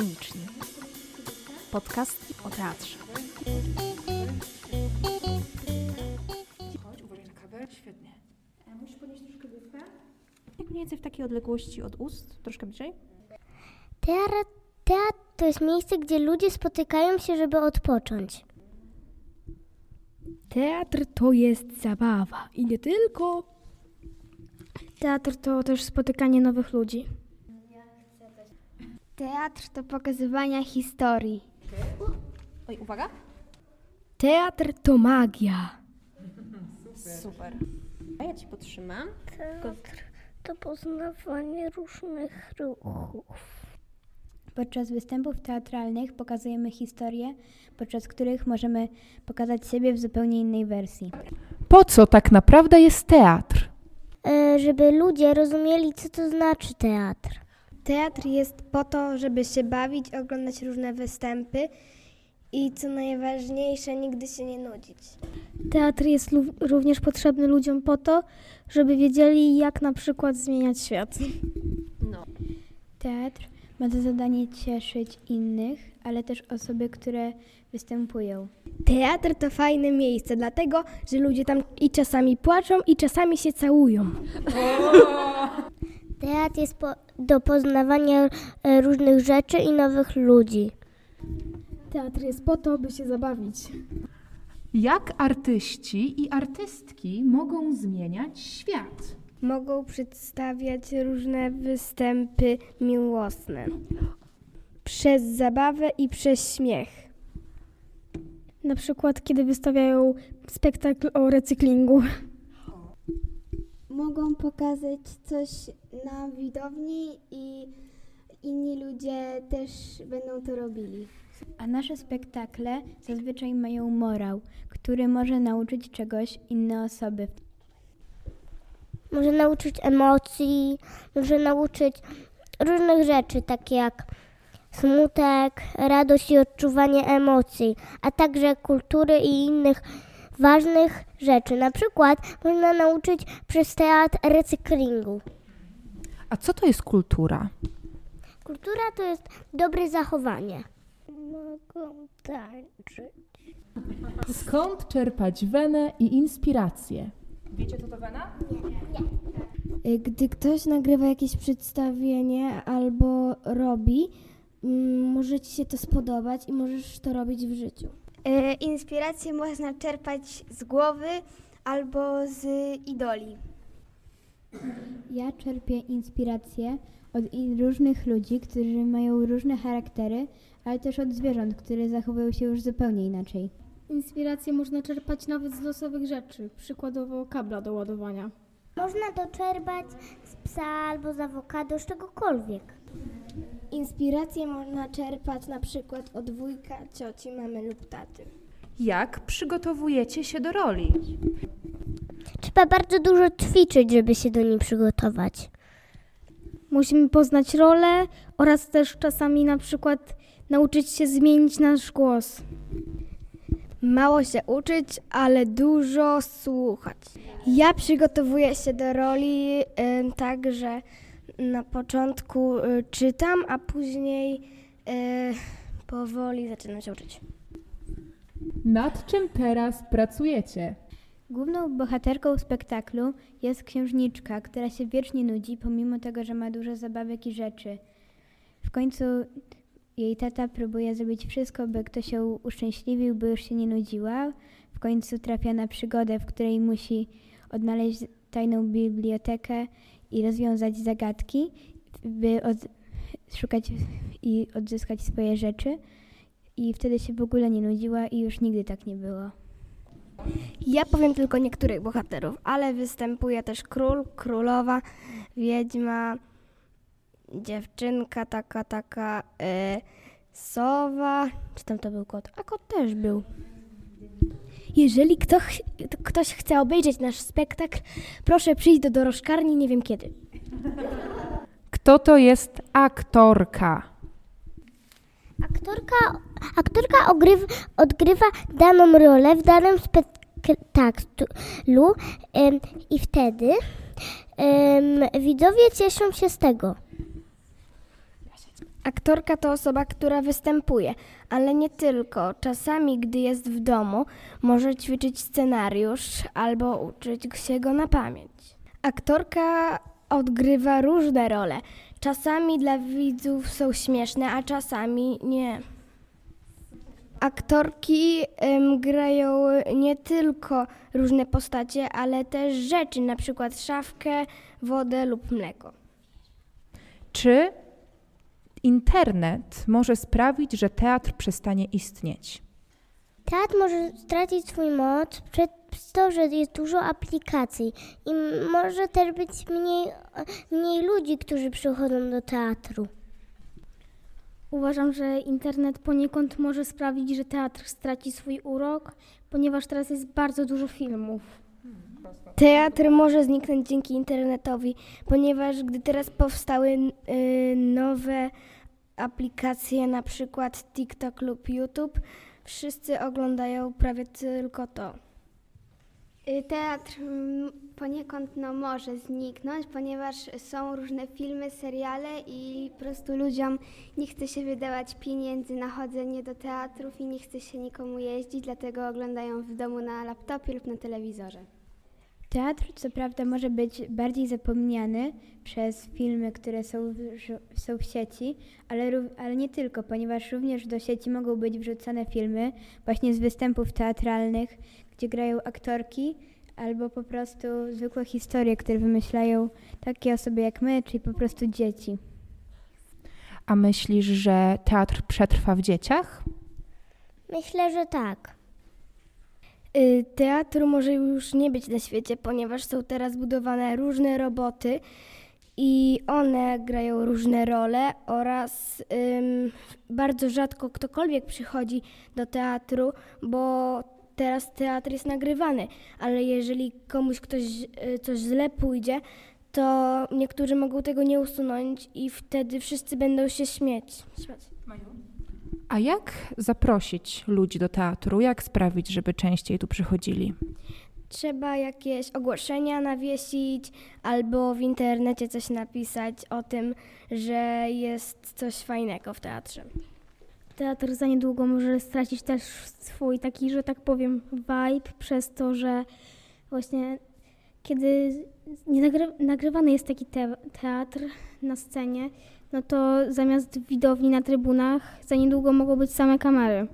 Sceniczni. Podcast o teatrze. Chodź, uważaj na kabel. Świetnie. Musisz podnieść troszkę główkę. Jak mniej więcej w takiej odległości od ust, troszkę bliżej. Teatr, teatr to jest miejsce, gdzie ludzie spotykają się, żeby odpocząć. Teatr to jest zabawa i nie tylko. Teatr to też spotykanie nowych ludzi. Teatr to pokazywanie historii. Oj, uwaga. Teatr to magia. Super. A ja ci podtrzymam. Teatr to poznawanie różnych ruchów. Podczas występów teatralnych pokazujemy historie, podczas których możemy pokazać siebie w zupełnie innej wersji. Po co tak naprawdę jest teatr? E, żeby ludzie rozumieli, co to znaczy teatr. Teatr jest po to, żeby się bawić, oglądać różne występy i co najważniejsze, nigdy się nie nudzić. Teatr jest również potrzebny ludziom po to, żeby wiedzieli, jak na przykład zmieniać świat. Teatr ma za zadanie cieszyć innych, ale też osoby, które występują. Teatr to fajne miejsce, dlatego że ludzie tam i czasami płaczą, i czasami się całują. Teatr jest po, do poznawania e, różnych rzeczy i nowych ludzi. Teatr jest po to, by się zabawić. Jak artyści i artystki mogą zmieniać świat? Mogą przedstawiać różne występy miłosne. Przez zabawę i przez śmiech. Na przykład, kiedy wystawiają spektakl o recyklingu. Mogą pokazać coś na widowni i inni ludzie też będą to robili. A nasze spektakle zazwyczaj mają morał, który może nauczyć czegoś inne osoby. Może nauczyć emocji, może nauczyć różnych rzeczy, takie jak smutek, radość i odczuwanie emocji, a także kultury i innych ważnych rzeczy. Na przykład można nauczyć przez teatr recyklingu. A co to jest kultura? Kultura to jest dobre zachowanie. Mogą tańczyć. Skąd czerpać wenę i inspirację? Wiecie, co to wena? Y, Gdy ktoś nagrywa jakieś przedstawienie albo robi, mm, może ci się to spodobać i możesz to robić w życiu. Inspirację można czerpać z głowy albo z idoli. Ja czerpię inspirację od różnych ludzi, którzy mają różne charaktery, ale też od zwierząt, które zachowują się już zupełnie inaczej. Inspirację można czerpać nawet z losowych rzeczy, przykładowo kabla do ładowania. Można to czerpać z psa albo z awokado, z czegokolwiek. Inspirację można czerpać na przykład od wujka, cioci, mamy lub taty. Jak przygotowujecie się do roli? Trzeba bardzo dużo ćwiczyć, żeby się do niej przygotować. Musimy poznać rolę oraz też czasami na przykład nauczyć się zmienić nasz głos. Mało się uczyć, ale dużo słuchać. Ja przygotowuję się do roli y, tak, że na początku y, czytam, a później y, powoli zaczynam się uczyć. Nad czym teraz pracujecie? Główną bohaterką spektaklu jest księżniczka, która się wiecznie nudzi, pomimo tego, że ma dużo zabawek i rzeczy. W końcu jej tata próbuje zrobić wszystko, by ktoś ją uszczęśliwił, by już się nie nudziła. W końcu trafia na przygodę, w której musi odnaleźć tajną bibliotekę i rozwiązać zagadki, by od, szukać i odzyskać swoje rzeczy. I wtedy się w ogóle nie nudziła i już nigdy tak nie było. Ja powiem tylko niektórych bohaterów, ale występuje też król, królowa, wiedźma, dziewczynka taka, taka, e, sowa, czy tam to był kot? A kot też był. Jeżeli ktoś, ktoś chce obejrzeć nasz spektakl, proszę przyjść do dorożkarni, nie wiem kiedy. Kto to jest aktorka? Aktorka, aktorka ogryw, odgrywa daną rolę w danym spektaklu i wtedy em, widzowie cieszą się z tego. Aktorka to osoba, która występuje, ale nie tylko. Czasami, gdy jest w domu, może ćwiczyć scenariusz albo uczyć się go na pamięć. Aktorka odgrywa różne role. Czasami dla widzów są śmieszne, a czasami nie. Aktorki em, grają nie tylko różne postacie, ale też rzeczy, na przykład szafkę, wodę lub mleko. Czy internet może sprawić, że teatr przestanie istnieć? Teatr może stracić swój moc przez to, że jest dużo aplikacji i może też być mniej, mniej ludzi, którzy przychodzą do teatru. Uważam, że internet poniekąd może sprawić, że teatr straci swój urok, ponieważ teraz jest bardzo dużo filmów. Teatr może zniknąć dzięki internetowi, ponieważ gdy teraz powstały y, nowe aplikacje, na przykład TikTok lub YouTube, wszyscy oglądają prawie tylko to. Y, Teatr poniekąd no, może zniknąć, ponieważ są różne filmy, seriale i po prostu ludziom nie chce się wydawać pieniędzy na chodzenie do teatrów i nie chce się nikomu jeździć, dlatego oglądają w domu na laptopie lub na telewizorze. Teatr co prawda może być bardziej zapomniany przez filmy, które są w, są w sieci, ale, ale nie tylko, ponieważ również do sieci mogą być wrzucane filmy właśnie z występów teatralnych, gdzie grają aktorki albo po prostu zwykłe historie, które wymyślają takie osoby jak my, czyli po prostu dzieci. A myślisz, że teatr przetrwa w dzieciach? Myślę, że tak. Y, Teatru może już nie być na świecie, ponieważ są teraz budowane różne roboty i one grają różne role oraz ym, bardzo rzadko ktokolwiek przychodzi do teatru, bo teraz teatr jest nagrywany, ale jeżeli komuś ktoś y, coś źle pójdzie, to niektórzy mogą tego nie usunąć i wtedy wszyscy będą się śmieć. śmiać. A jak zaprosić ludzi do teatru? Jak sprawić, żeby częściej tu przychodzili? Trzeba jakieś ogłoszenia nawiesić albo w internecie coś napisać o tym, że jest coś fajnego w teatrze. Teatr za niedługo może stracić też swój taki, że tak powiem, vibe przez to, że właśnie kiedy nie nagry- nagrywany jest taki te- teatr na scenie, no to zamiast widowni na trybunach za niedługo mogą być same kamery.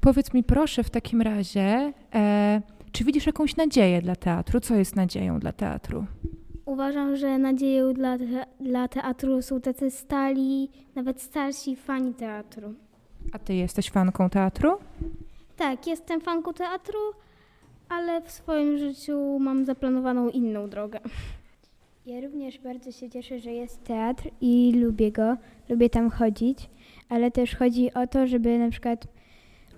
Powiedz mi proszę w takim razie, e, czy widzisz jakąś nadzieję dla teatru? Co jest nadzieją dla teatru? Uważam, że nadzieją dla, dla teatru są tacy stali, nawet starsi fani teatru. A ty jesteś fanką teatru? Tak, jestem fanką teatru, ale w swoim życiu mam zaplanowaną inną drogę. Ja również bardzo się cieszę, że jest teatr i lubię go, lubię tam chodzić, ale też chodzi o to, żeby na przykład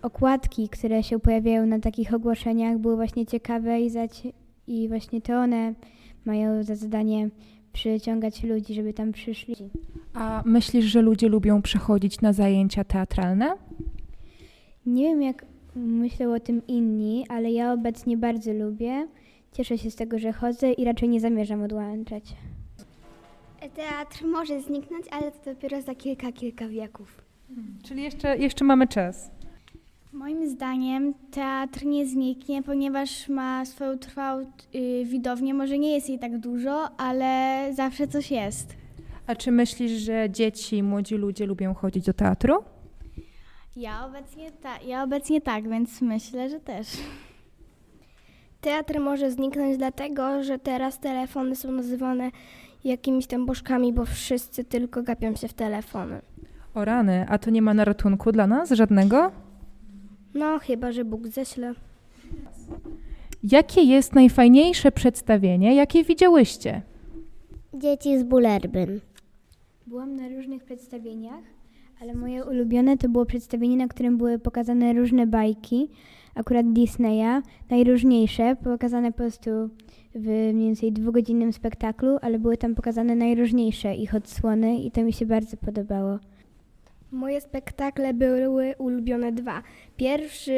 okładki, które się pojawiają na takich ogłoszeniach, były właśnie ciekawe i, i właśnie to one mają za zadanie przyciągać ludzi, żeby tam przyszli. A myślisz, że ludzie lubią przychodzić na zajęcia teatralne? Nie wiem, jak myślą o tym inni, ale ja obecnie bardzo lubię. Cieszę się z tego, że chodzę i raczej nie zamierzam odłączać. Teatr może zniknąć, ale to dopiero za kilka, kilka wieków. Czyli jeszcze, jeszcze mamy czas. Moim zdaniem teatr nie zniknie, ponieważ ma swoją trwałą y, widownię. Może nie jest jej tak dużo, ale zawsze coś jest. A czy myślisz, że dzieci, młodzi ludzie lubią chodzić do teatru? Ja obecnie, ta, ja obecnie tak, więc myślę, że też. Teatr może zniknąć dlatego, że teraz telefony są nazywane jakimiś tam bożkami, bo wszyscy tylko gapią się w telefony. O rany, a to nie ma na ratunku dla nas żadnego? No, chyba, że Bóg ześle. Jakie jest najfajniejsze przedstawienie, jakie widziałyście? Dzieci z Bullerbyn. Byłam na różnych przedstawieniach, ale moje ulubione to było przedstawienie, na którym były pokazane różne bajki, akurat Disneya, najróżniejsze, pokazane po prostu w mniej więcej dwugodzinnym spektaklu, ale były tam pokazane najróżniejsze ich odsłony i to mi się bardzo podobało. Moje spektakle były ulubione dwa. Pierwszy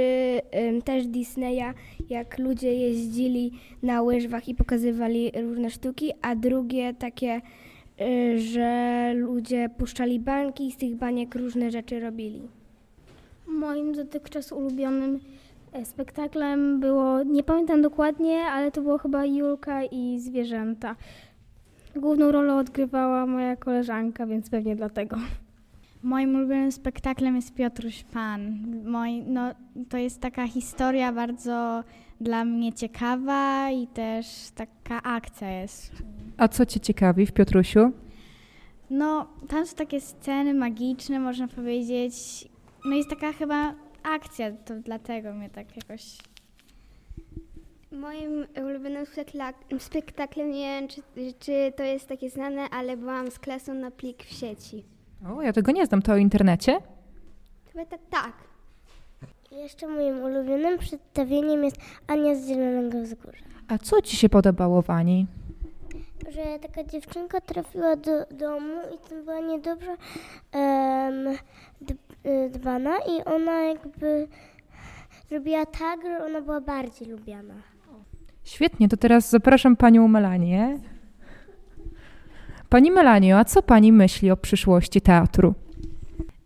ym, też Disneya, jak ludzie jeździli na łyżwach i pokazywali różne sztuki, a drugie takie że ludzie puszczali bańki i z tych baniek różne rzeczy robili. Moim dotychczas ulubionym e, spektaklem było, nie pamiętam dokładnie, ale to było chyba Julka i zwierzęta. Główną rolę odgrywała moja koleżanka, więc pewnie dlatego. Moim ulubionym spektaklem jest Piotruś Pan. Moi, no, to jest taka historia bardzo dla mnie ciekawa i też taka akcja jest. A co cię ciekawi w Piotrusiu? No, tam są takie sceny magiczne, można powiedzieć. No jest taka chyba akcja, to dlatego mnie tak jakoś... Moim ulubionym spektak- spektaklem, nie wiem czy, czy to jest takie znane, ale byłam z klasą na plik w sieci. O, ja tego nie znam, to o internecie? Chyba tak, tak. Jeszcze moim ulubionym przedstawieniem jest Ania z Zielonego Wzgórza. A co ci się podobało w Ani? Że taka dziewczynka trafiła do domu i tam była niedobrze y, dbana i ona jakby zrobiła tak, że ona była bardziej lubiana. Świetnie, to teraz zapraszam panią Melanię. Pani Melanio, a co pani myśli o przyszłości teatru?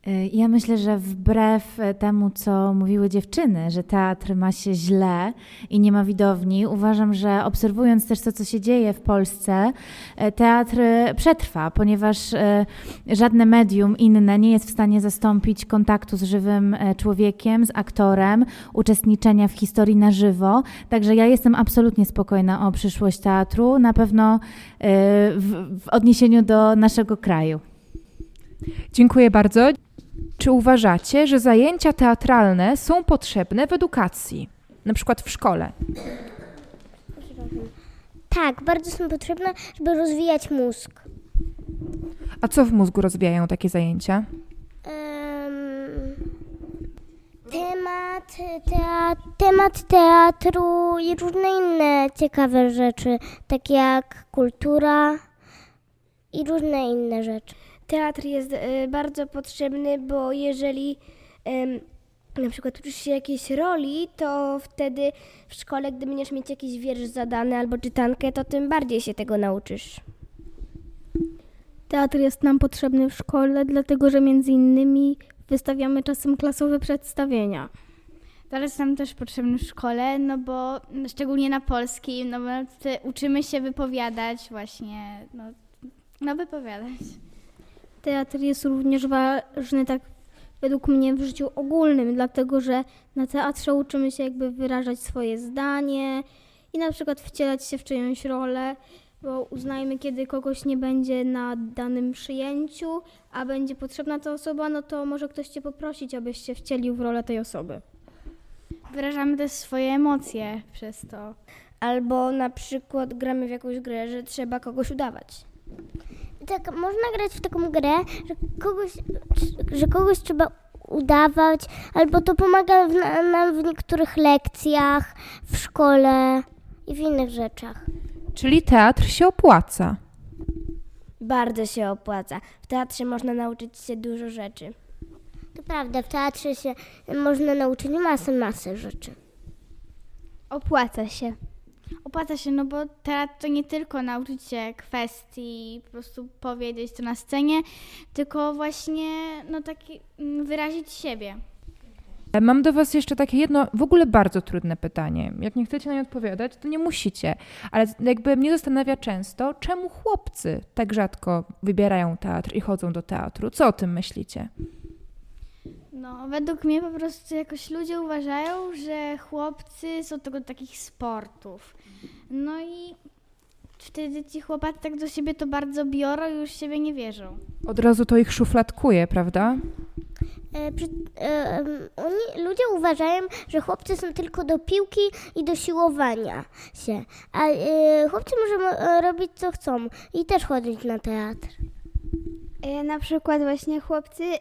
Y, Ja myślę, że wbrew e, temu, co mówiły dziewczyny, że teatr ma się źle i nie ma widowni, uważam, że obserwując też to, co się dzieje w Polsce, e, teatr przetrwa, ponieważ e, żadne medium inne nie jest w stanie zastąpić kontaktu z żywym człowiekiem, z aktorem, uczestniczenia w historii na żywo. Także ja jestem absolutnie spokojna o przyszłość teatru, na pewno w, w odniesieniu do naszego kraju. Dziękuję bardzo. Czy uważacie, że zajęcia teatralne są potrzebne w edukacji, na przykład w szkole? Tak, bardzo są potrzebne, żeby rozwijać mózg. A co w mózgu rozwijają takie zajęcia? Em, temat, tea, temat teatru i różne inne ciekawe rzeczy, takie jak kultura i różne inne rzeczy. Teatr jest e, bardzo potrzebny, bo jeżeli na przykład uczysz się jakiejś roli, to wtedy w szkole, gdy będziesz mieć jakiś wiersz zadany albo czytankę, to tym bardziej się tego nauczysz. Teatr jest nam potrzebny w szkole, dlatego że między innymi wystawiamy czasem klasowe przedstawienia. Teraz nam też potrzebny w szkole, no bo szczególnie na polskim, no bo uczymy się wypowiadać właśnie, no, no wypowiadać. Teatr jest również ważny tak według mnie w życiu ogólnym, dlatego że na teatrze uczymy się jakby wyrażać swoje zdanie i na przykład wcielać się w czyjąś rolę, bo uznajmy, kiedy kogoś nie będzie na danym przyjęciu, a będzie potrzebna ta osoba, no to może ktoś cię poprosić, abyś się wcielił w rolę tej osoby. Wyrażamy też swoje emocje przez to. Albo na przykład gramy w jakąś grę, że trzeba kogoś udawać. Tak, można grać w taką grę, że kogoś, że kogoś trzeba udawać, albo to pomaga w, nam w niektórych lekcjach, w szkole i w innych rzeczach. Czyli teatr się opłaca. Bardzo się opłaca. W teatrze można nauczyć się dużo rzeczy. To prawda, w teatrze się można nauczyć masę, masę rzeczy. Opłaca się. Opłaca się, no bo teatr to nie tylko nauczyć się kwestii, po prostu powiedzieć to na scenie, tylko właśnie no taki mm, wyrazić siebie. Mam do Was jeszcze takie jedno, w ogóle bardzo trudne pytanie. Jak nie chcecie na nie odpowiadać, to nie musicie. Ale jakby mnie zastanawia często, czemu chłopcy tak rzadko wybierają teatr i chodzą do teatru? Co o tym myślicie? No, według mnie po prostu jakoś ludzie uważają, że chłopcy są tego takich sportów. No i wtedy ci chłopacy tak do siebie to bardzo biorą i już siebie nie wierzą. Od razu to ich szufladkuje, prawda? E, przy, e, oni, ludzie uważają, że chłopcy są tylko do piłki i do siłowania się, a e, chłopcy możą e, robić co chcą i też chodzić na teatr. E, Na przykład właśnie chłopcy y,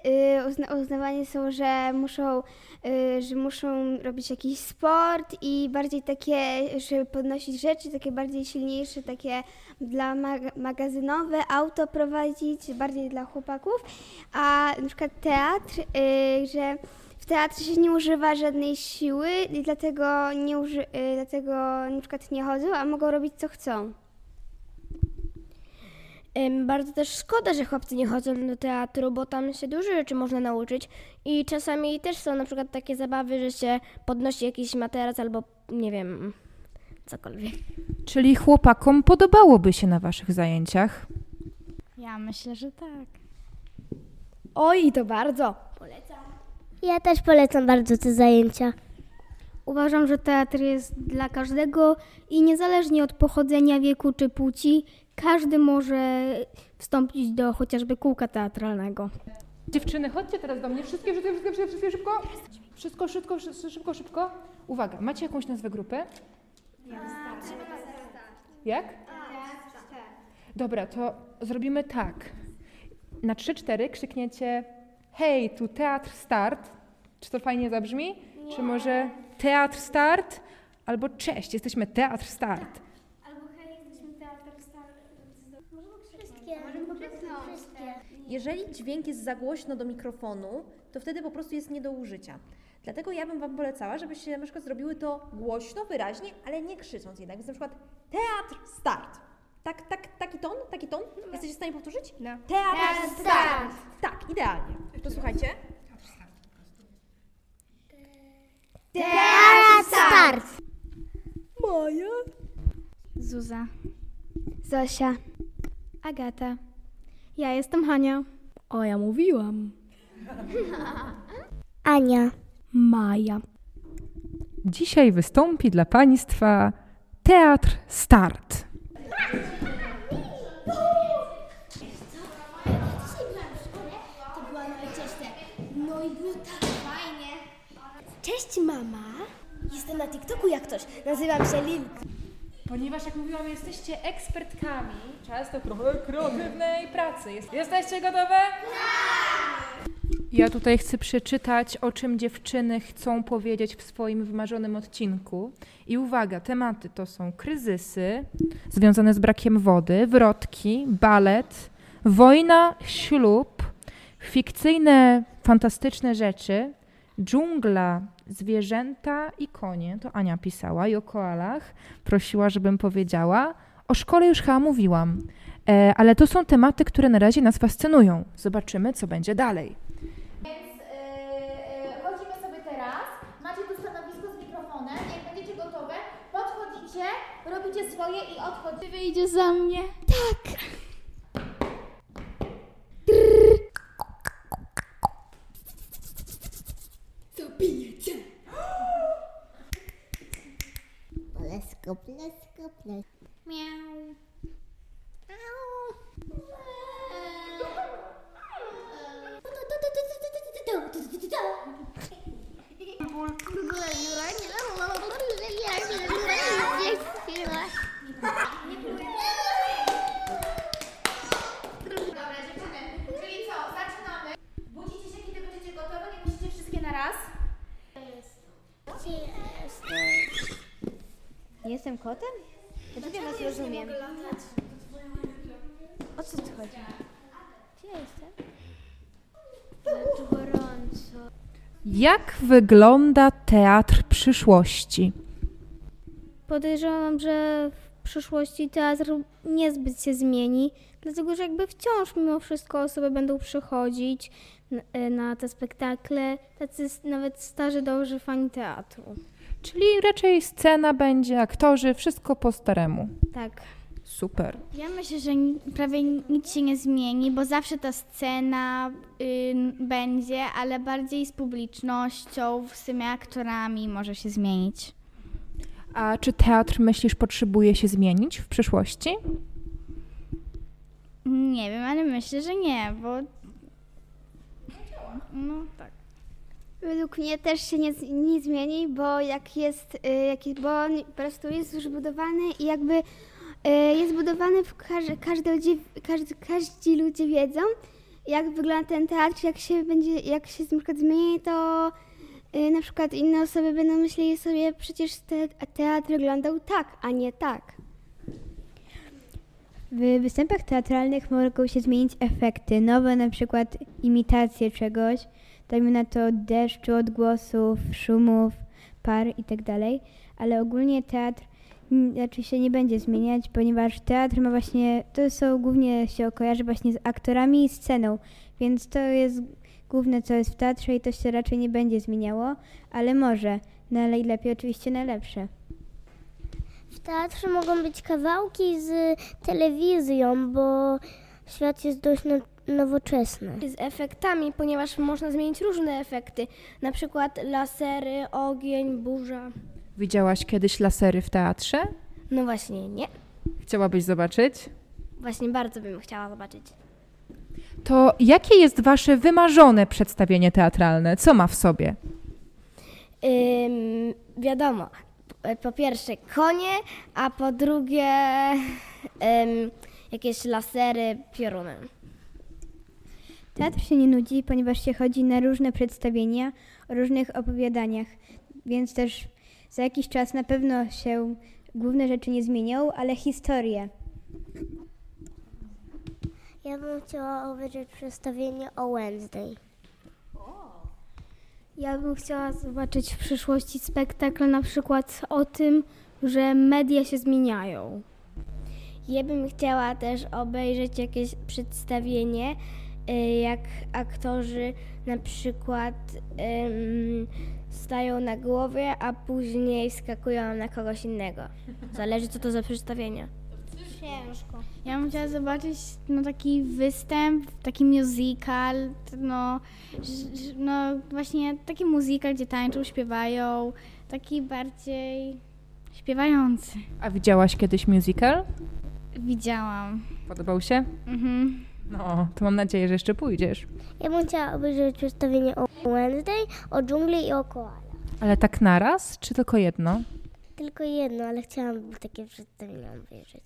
uzna, uznawani są, że muszą, y, że muszą robić jakiś sport i bardziej takie, żeby podnosić rzeczy, takie bardziej silniejsze, takie dla mag- magazynowe, auto prowadzić, bardziej dla chłopaków, a na przykład teatr, y, że w teatrze się nie używa żadnej siły i dlatego, nie uży, dlatego na przykład nie chodzą, a mogą robić co chcą. Bardzo też szkoda, że chłopcy nie chodzą do teatru, bo tam się dużo rzeczy można nauczyć i czasami też są na przykład takie zabawy, że się podnosi jakiś materac albo nie wiem, cokolwiek. Czyli chłopakom podobałoby się na waszych zajęciach? Ja myślę, że tak. Oj, i to bardzo. Ja też polecam bardzo te zajęcia. Uważam, że teatr jest dla każdego i niezależnie od pochodzenia, wieku czy płci, każdy może wstąpić do chociażby kółka teatralnego. Dziewczyny, chodźcie teraz do mnie. Wszystkie, wszystkie, wszystkie, wszystkie szybko. Wszystko, szybko, szybko, szybko, szybko. Uwaga, macie jakąś nazwę grupy? Jak? Dobra, to zrobimy tak. Na 3-4 krzykniecie hej, tu teatr start. Czy to fajnie zabrzmi? Czy może teatr start? Albo cześć, jesteśmy teatr start. Jeżeli dźwięk jest za głośno do mikrofonu, to wtedy po prostu jest nie do użycia. Dlatego ja bym Wam polecała, żebyście na przykład zrobiły to głośno, wyraźnie, ale nie krzycząc jednak. Więc na przykład teatr start. Tak, tak, taki ton, taki ton. Jesteście w stanie powtórzyć? No. Teatr, start. Tak, idealnie. To słuchajcie. Start! Zuza, Zosia. Agata. Ja jestem Hania. O, ja mówiłam. Ania. Maja. Dzisiaj wystąpi dla Państwa teatr start. Cześć mama. Jestem na TikToku jak ktoś. Nazywam się Lil. Ponieważ, jak mówiłam, jesteście ekspertkami, często trochę kreatywnej pracy. Jest, jesteście gotowe? Tak! Ja tutaj chcę przeczytać, o czym dziewczyny chcą powiedzieć w swoim wymarzonym odcinku. I uwaga, tematy to są kryzysy związane z brakiem wody, wrotki, balet, wojna, ślub, fikcyjne, fantastyczne rzeczy, dżungla, zwierzęta i konie. To Ania pisała i o koalach prosiła, żebym powiedziała. O szkole już chyba mówiłam, e, ale to są tematy, które na razie nas fascynują. Zobaczymy, co będzie dalej. Chodzimy sobie teraz. Macie tu stanowisko z mikrofonem. Jak będziecie gotowe, podchodzicie, robicie swoje i odchodzicie. Wyjdzie za mnie. Plesko, plesko, Coplas. Kotem? Ja ciebie was rozumiem. O co tu chodzi? Gdzie ja jestem? Tu gorąco. Jak wygląda teatr przyszłości? Podejrzewam, że w przyszłości teatr niezbyt się zmieni, dlatego że jakby wciąż mimo wszystko osoby będą przychodzić na, na te spektakle, tacy nawet starzy, dobrzy fani teatru. Czyli raczej scena będzie, aktorzy, wszystko po staremu. Tak. Super. Ja myślę, że prawie nic się nie zmieni, bo zawsze ta scena ym, będzie, ale bardziej z publicznością, z tymi aktorami może się zmienić. A czy teatr, myślisz, potrzebuje się zmienić w przyszłości? Nie wiem, ale myślę, że nie, bo. No tak. Według mnie też się nie, nie zmieni, bo jak jest, y, jak, bo on po prostu jest już budowany i jakby y, jest budowany w każdy, każdy, każdy, każdy ludzie wiedzą, jak wygląda ten teatr, jak się będzie, jak się na przykład zmieni, to y, na przykład inne osoby będą myśleli sobie, przecież te, teatr wyglądał tak, a nie tak. W występach teatralnych mogą się zmienić efekty, nowe na przykład imitacje czegoś, dajmy na to deszczu, odgłosów, szumów, par itd., ale ogólnie teatr raczej się nie będzie zmieniać, ponieważ teatr ma właśnie, to są głównie się kojarzy właśnie z aktorami i sceną, więc to jest główne, co jest w teatrze i to się raczej nie będzie zmieniało, ale może, no ale i lepiej oczywiście na lepsze. W teatrze mogą być kawałki z telewizją, bo świat jest dość no- nowoczesny. Z efektami, ponieważ można zmienić różne efekty, na przykład lasery, ogień, burza. Widziałaś kiedyś lasery w teatrze? No właśnie, nie. Chciałabyś zobaczyć? Właśnie bardzo bym chciała zobaczyć. To jakie jest wasze wymarzone przedstawienie teatralne? Co ma w sobie? Ym, wiadomo, po pierwsze konie, a po drugie ym, jakieś lasery, pioruny. Teatr się nie nudzi, ponieważ się chodzi na różne przedstawienia o różnych opowiadaniach, więc też za jakiś czas na pewno się główne rzeczy nie zmienią, ale historie. Ja bym chciała obejrzeć przedstawienie o Wednesday. Ja bym chciała zobaczyć w przyszłości spektakl na przykład o tym, że media się zmieniają. Ja bym chciała też obejrzeć jakieś przedstawienie, jak aktorzy na przykład stają na głowie, a później skakują na kogoś innego. Zależy co to za przedstawienie. Ciężko. Ja bym chciała zobaczyć no, taki występ, taki musical, no, no właśnie taki musical, gdzie tańczą, śpiewają, taki bardziej śpiewający. A widziałaś kiedyś musical? Widziałam. Podobał się? Mhm. No, to mam nadzieję, że jeszcze pójdziesz. Ja bym chciała obejrzeć przedstawienie o Wednesday, o dżungli i o koala. Ale tak naraz, czy tylko jedno? Tylko jedno, ale chciałam takie przedstawienie obejrzeć.